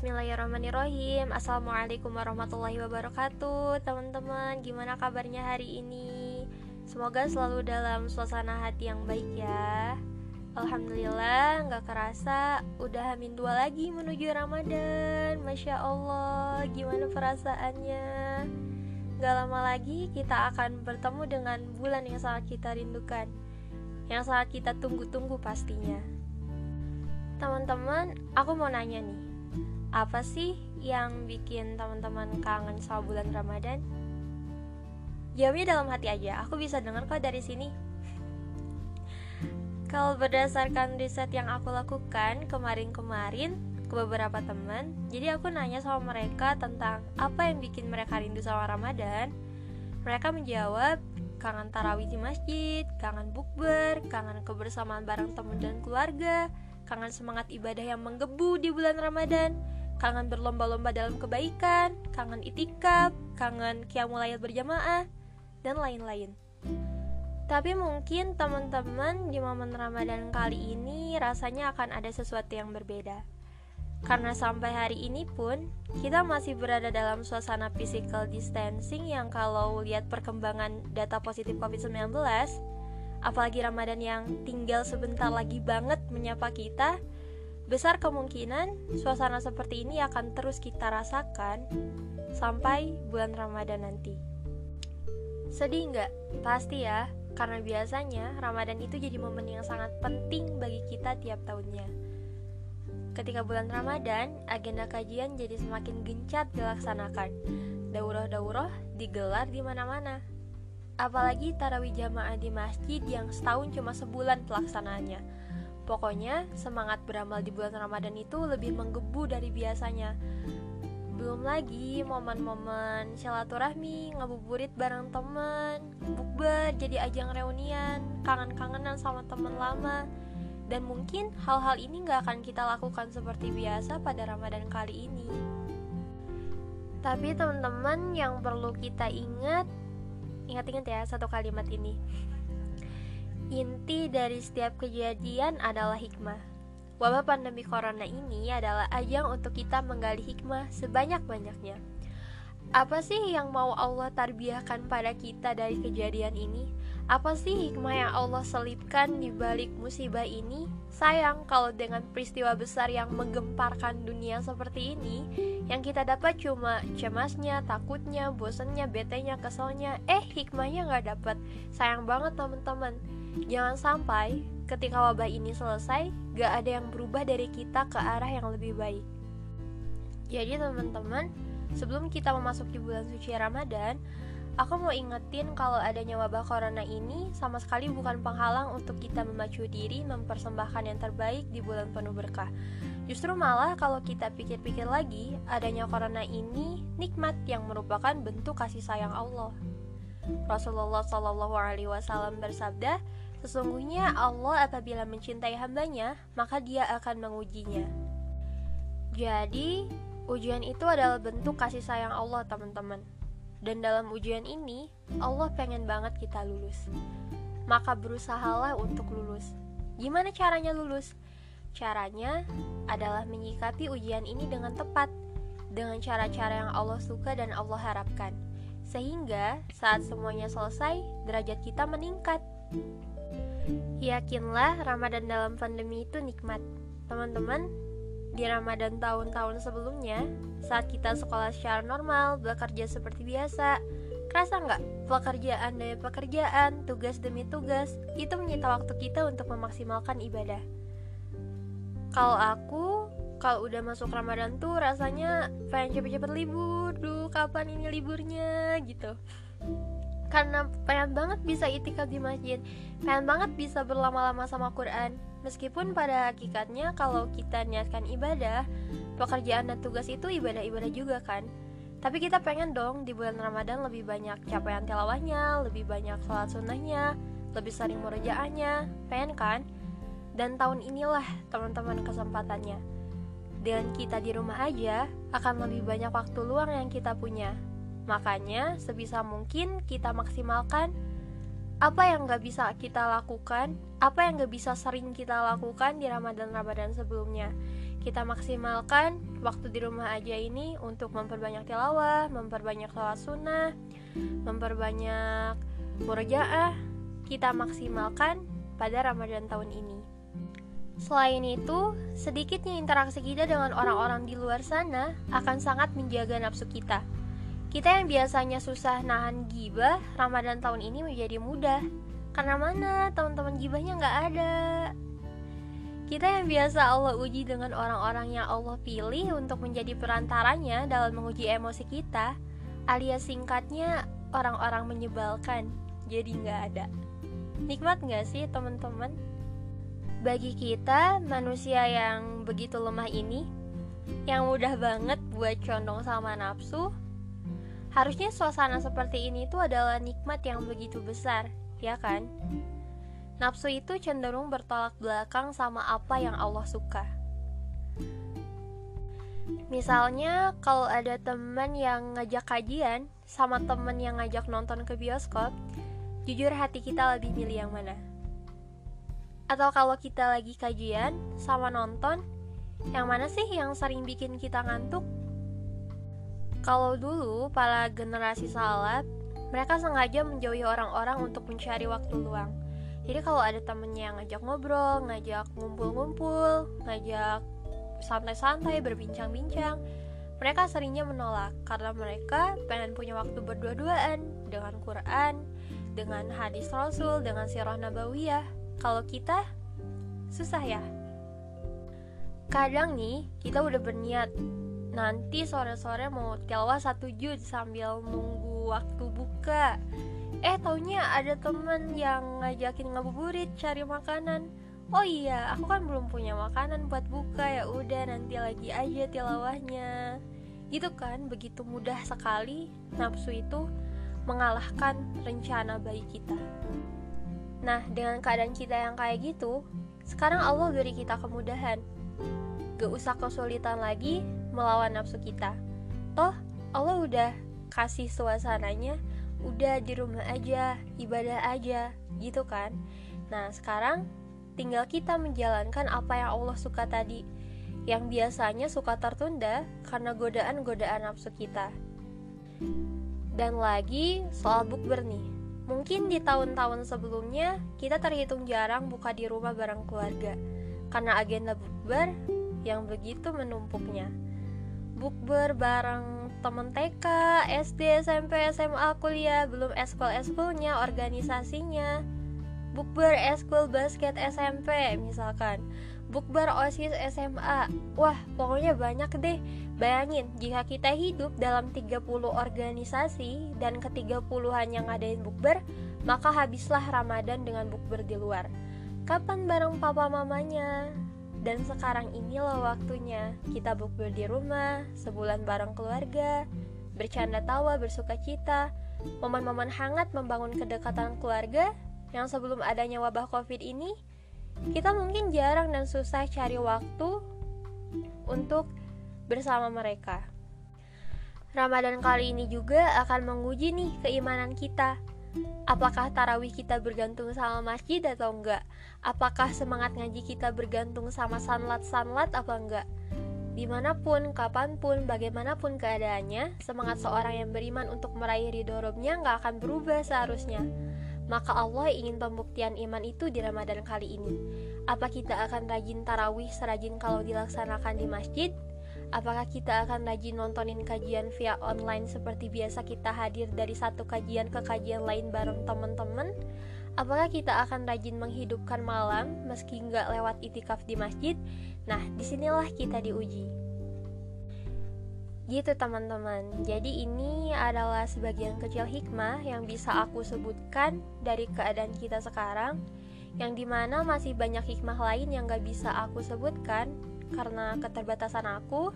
Bismillahirrahmanirrahim. Assalamualaikum warahmatullahi wabarakatuh Teman-teman, gimana kabarnya hari ini? Semoga selalu dalam suasana hati yang baik ya. Alhamdulillah, gak kerasa Udah hamin dua lagi menuju Ramadan. Masya Allah, gimana perasaannya? Gak lama lagi kita akan bertemu dengan bulan yang sangat kita rindukan Yang sangat kita tunggu-tunggu pastinya. Teman-teman, aku mau nanya nih apa sih yang bikin teman-teman kangen sama bulan Ramadan? Jawabnya dalam hati aja, aku bisa dengar kok dari sini. Kalau berdasarkan riset yang aku lakukan kemarin-kemarin ke beberapa teman, jadi aku nanya sama mereka tentang apa yang bikin mereka rindu sama Ramadan. Mereka menjawab kangen tarawih di masjid, kangen bukber, kangen kebersamaan bareng teman dan keluarga, kangen semangat ibadah yang menggebu di bulan Ramadan, kangen berlomba-lomba dalam kebaikan, kangen itikaf, kangen kiamulail berjamaah, dan lain-lain. Tapi mungkin teman-teman di momen Ramadan kali ini rasanya akan ada sesuatu yang berbeda. Karena sampai hari ini pun kita masih berada dalam suasana physical distancing yang kalau lihat perkembangan data positif COVID-19, apalagi Ramadan yang tinggal sebentar lagi banget menyapa kita, Besar kemungkinan suasana seperti ini akan terus kita rasakan sampai bulan Ramadan nanti. Sedih nggak? Pasti ya, karena biasanya Ramadan itu jadi momen yang sangat penting bagi kita tiap tahunnya. Ketika bulan Ramadan, agenda kajian jadi semakin gencat dilaksanakan. Daurah-daurah digelar di mana-mana. Apalagi tarawih jamaah di masjid yang setahun cuma sebulan pelaksanaannya Pokoknya, semangat beramal di bulan Ramadan itu lebih menggebu dari biasanya. Belum lagi momen-momen silaturahmi, ngabuburit bareng teman, bukber jadi ajang reunian, kangen-kangenan sama teman lama. Dan mungkin hal-hal ini gak akan kita lakukan seperti biasa pada Ramadan kali ini. Tapi teman-teman yang perlu kita ingat, ingat-ingat ya satu kalimat ini. Inti dari setiap kejadian adalah hikmah. Wabah pandemi corona ini adalah ajang untuk kita menggali hikmah sebanyak-banyaknya. Apa sih yang mau Allah tarbiyahkan pada kita dari kejadian ini? Apa sih hikmah yang Allah selipkan di balik musibah ini? Sayang kalau dengan peristiwa besar yang menggemparkan dunia seperti ini, yang kita dapat cuma cemasnya, takutnya, bosannya, betenya, keselnya, eh hikmahnya nggak dapat. Sayang banget teman-teman. Jangan sampai ketika wabah ini selesai, gak ada yang berubah dari kita ke arah yang lebih baik. Jadi teman-teman, sebelum kita memasuki bulan suci Ramadan, aku mau ingetin kalau adanya wabah corona ini sama sekali bukan penghalang untuk kita memacu diri mempersembahkan yang terbaik di bulan penuh berkah. Justru malah kalau kita pikir-pikir lagi, adanya corona ini nikmat yang merupakan bentuk kasih sayang Allah. Rasulullah Shallallahu Alaihi Wasallam bersabda, Sesungguhnya Allah apabila mencintai hambanya, maka dia akan mengujinya. Jadi, ujian itu adalah bentuk kasih sayang Allah, teman-teman. Dan dalam ujian ini, Allah pengen banget kita lulus. Maka berusahalah untuk lulus. Gimana caranya lulus? Caranya adalah menyikapi ujian ini dengan tepat, dengan cara-cara yang Allah suka dan Allah harapkan. Sehingga saat semuanya selesai, derajat kita meningkat. Yakinlah Ramadan dalam pandemi itu nikmat. Teman-teman, di Ramadan tahun-tahun sebelumnya, saat kita sekolah secara normal, bekerja seperti biasa, kerasa nggak pekerjaan demi pekerjaan, tugas demi tugas, itu menyita waktu kita untuk memaksimalkan ibadah. Kalau aku, kalau udah masuk Ramadan tuh rasanya pengen cepet-cepet libur, duh kapan ini liburnya? Gitu. Karena pengen banget bisa itikaf di masjid. Pengen banget bisa berlama-lama sama Quran. Meskipun pada hakikatnya kalau kita niatkan ibadah pekerjaan dan tugas itu ibadah-ibadah juga kan. Tapi kita pengen dong di bulan Ramadan lebih banyak capaian tilawahnya lebih banyak sholat sunnahnya lebih sering murojaahnya. Pengen kan? Dan tahun inilah teman-teman kesempatannya dengan kita di rumah aja akan lebih banyak waktu luang yang kita punya Makanya sebisa mungkin kita maksimalkan apa yang gak bisa kita lakukan, apa yang gak bisa sering kita lakukan di Ramadan-Ramadan sebelumnya. kita maksimalkan waktu di rumah aja ini untuk memperbanyak tilawah, memperbanyak sholat sunnah, memperbanyak murojaah. Kita maksimalkan pada Ramadan tahun ini. Selain itu, sedikitnya interaksi kita dengan orang-orang di luar sana akan sangat menjaga nafsu kita. Kita yang biasanya susah nahan gibah, Ramadan tahun ini menjadi mudah. Karena mana teman-teman gibahnya nggak ada. Kita yang biasa Allah uji dengan orang-orang yang Allah pilih untuk menjadi perantaranya dalam menguji emosi kita, alias singkatnya orang-orang menyebalkan, jadi nggak ada. Nikmat nggak sih teman-teman? Bagi kita manusia yang begitu lemah ini, yang mudah banget buat condong sama nafsu, harusnya suasana seperti ini tuh adalah nikmat yang begitu besar, ya kan? Nafsu itu cenderung bertolak belakang sama apa yang Allah suka. Misalnya, kalau ada teman yang ngajak kajian sama teman yang ngajak nonton ke bioskop, jujur hati kita lebih milih yang mana? Atau kalau kita lagi kajian sama nonton, yang mana sih yang sering bikin kita ngantuk? Kalau dulu para generasi salaf, mereka sengaja menjauhi orang-orang untuk mencari waktu luang jadi kalau ada temennya yang ngajak ngobrol ngajak ngumpul-ngumpul ngajak santai-santai berbincang-bincang mereka seringnya menolak karena mereka pengen punya waktu berdua-duaan dengan Quran, dengan hadis Rasul, dengan sirah nabawiyah. Kalau kita susah ya. Kadang nih kita udah berniat. Nanti sore-sore mau tilawah satu juz sambil nunggu waktu buka. Eh taunya ada temen yang ngajakin ngabuburit cari makanan. Oh iya aku kan belum punya makanan buat buka. Ya udah nanti lagi aja tilawahnya. Gitu kan begitu mudah sekali nafsu itu mengalahkan rencana baik kita nah dengan keadaan kita yang kayak gitu sekarang Allah beri kita kemudahan gak usah kesulitan lagi melawan nafsu kita toh Allah udah kasih suasananya udah di rumah aja, ibadah aja, gitu kan. Nah, sekarang tinggal kita menjalankan apa yang Allah suka tadi, yang biasanya suka tertunda karena godaan-godaan nafsu kita. Dan lagi soal bukber nih. Mungkin di tahun-tahun sebelumnya kita terhitung jarang buka di rumah bareng keluarga karena agenda bukber yang begitu menumpuknya. Bukber bareng temen TK, SD, SMP, SMA, kuliah, belum eskul-eskulnya, organisasinya, bukber eskul basket SMP misalkan, bukber OSIS SMA. Wah, pokoknya banyak deh. Bayangin, jika kita hidup dalam 30 organisasi dan ke-30-an yang ngadain bukber, maka habislah Ramadan dengan bukber di luar. Kapan bareng papa mamanya? Dan sekarang inilah waktunya kita bukber di rumah, sebulan bareng keluarga, bercanda tawa, bersuka cita, momen-momen hangat membangun kedekatan keluarga yang sebelum adanya wabah covid ini, kita mungkin jarang dan susah cari waktu untuk bersama mereka. Ramadan kali ini juga akan menguji nih keimanan kita Apakah tarawih kita bergantung sama masjid atau enggak? Apakah semangat ngaji kita bergantung sama sanlat-sanlat apa enggak? Di mana pun, kapan pun, bagaimanapun keadaannya, semangat seorang yang beriman untuk meraih ridho Robnya nggak akan berubah seharusnya. Maka Allah ingin pembuktian iman itu di Ramadan kali ini. Apa kita akan rajin tarawih serajin kalau dilaksanakan di masjid? Apakah kita akan rajin nontonin kajian via online seperti biasa kita hadir dari satu kajian ke kajian lain bareng teman-teman? Apakah kita akan rajin menghidupkan malam meski nggak lewat itikaf di masjid? Nah, di sinilah kita diuji. Gitu teman-teman, jadi ini adalah sebagian kecil hikmah yang bisa aku sebutkan dari keadaan kita sekarang Yang di mana masih banyak hikmah lain yang gak bisa aku sebutkan karena keterbatasan aku,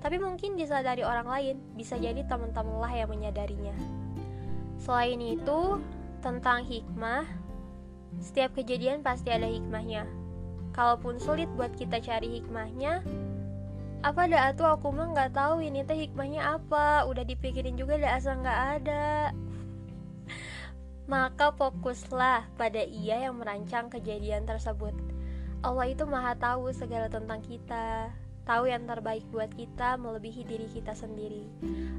tapi mungkin disadari orang lain, bisa jadi teman-teman lah yang menyadarinya. Selain itu, tentang hikmah, setiap kejadian pasti ada hikmahnya. Kalaupun sulit buat kita cari hikmahnya, apa dah tuh aku mah nggak tahu ini teh hikmahnya apa, udah dipikirin juga dah asal nggak ada. Maka fokuslah pada ia yang merancang kejadian tersebut Allah itu maha tahu segala tentang kita tahu yang terbaik buat kita melebihi diri kita sendiri.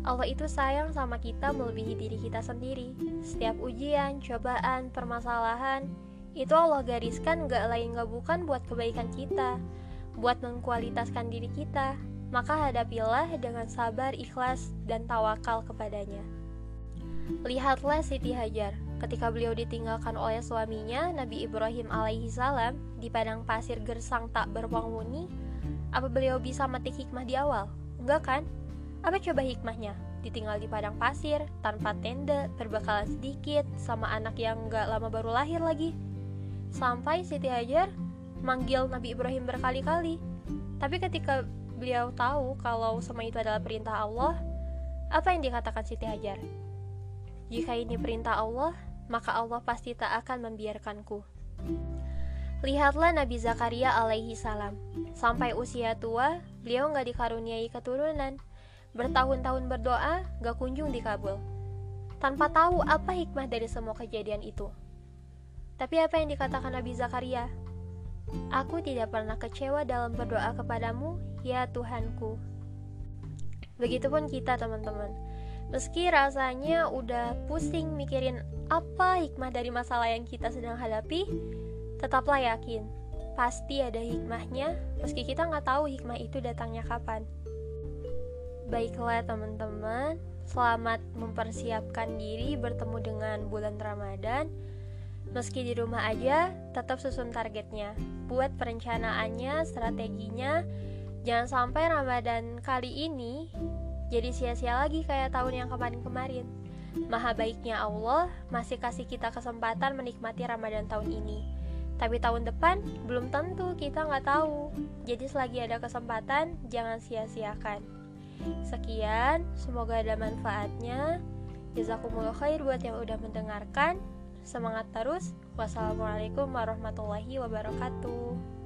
Allah itu sayang sama kita melebihi diri kita sendiri. Setiap ujian, cobaan, permasalahan, itu Allah gariskan gak lain gak bukan buat kebaikan kita, buat mengkualitaskan diri kita. Maka hadapilah dengan sabar, ikhlas, dan tawakal kepadanya. Lihatlah Siti Hajar, ketika beliau ditinggalkan oleh suaminya, Nabi Ibrahim alaihi salam, di padang pasir gersang tak berpenghuni, apa beliau bisa metik hikmah di awal? Enggak kan? Apa coba hikmahnya? Ditinggal di padang pasir, tanpa tenda, berbekalan sedikit, sama anak yang gak lama baru lahir lagi. Sampai Siti Hajar manggil Nabi Ibrahim berkali-kali. Tapi ketika beliau tahu kalau semua itu adalah perintah Allah, apa yang dikatakan Siti Hajar? Jika ini perintah Allah, maka Allah pasti tak akan membiarkanku. Lihatlah Nabi Zakaria alaihi salam. Sampai usia tua, beliau nggak dikaruniai keturunan. Bertahun-tahun berdoa, gak kunjung dikabul. Tanpa tahu apa hikmah dari semua kejadian itu. Tapi apa yang dikatakan Nabi Zakaria? Aku tidak pernah kecewa dalam berdoa kepadamu, ya Tuhanku. Begitupun kita teman-teman Meski rasanya udah pusing mikirin apa hikmah dari masalah yang kita sedang hadapi, tetaplah yakin, pasti ada hikmahnya meski kita nggak tahu hikmah itu datangnya kapan. Baiklah teman-teman, selamat mempersiapkan diri bertemu dengan bulan Ramadan. Meski di rumah aja, tetap susun targetnya. Buat perencanaannya, strateginya. Jangan sampai Ramadan kali ini jadi sia-sia lagi kayak tahun yang kemarin-kemarin. Maha baiknya Allah masih kasih kita kesempatan menikmati Ramadan tahun ini. Tapi tahun depan belum tentu kita nggak tahu. Jadi selagi ada kesempatan jangan sia-siakan. Sekian, semoga ada manfaatnya. Jazakumullah khair buat yang udah mendengarkan. Semangat terus. Wassalamualaikum warahmatullahi wabarakatuh.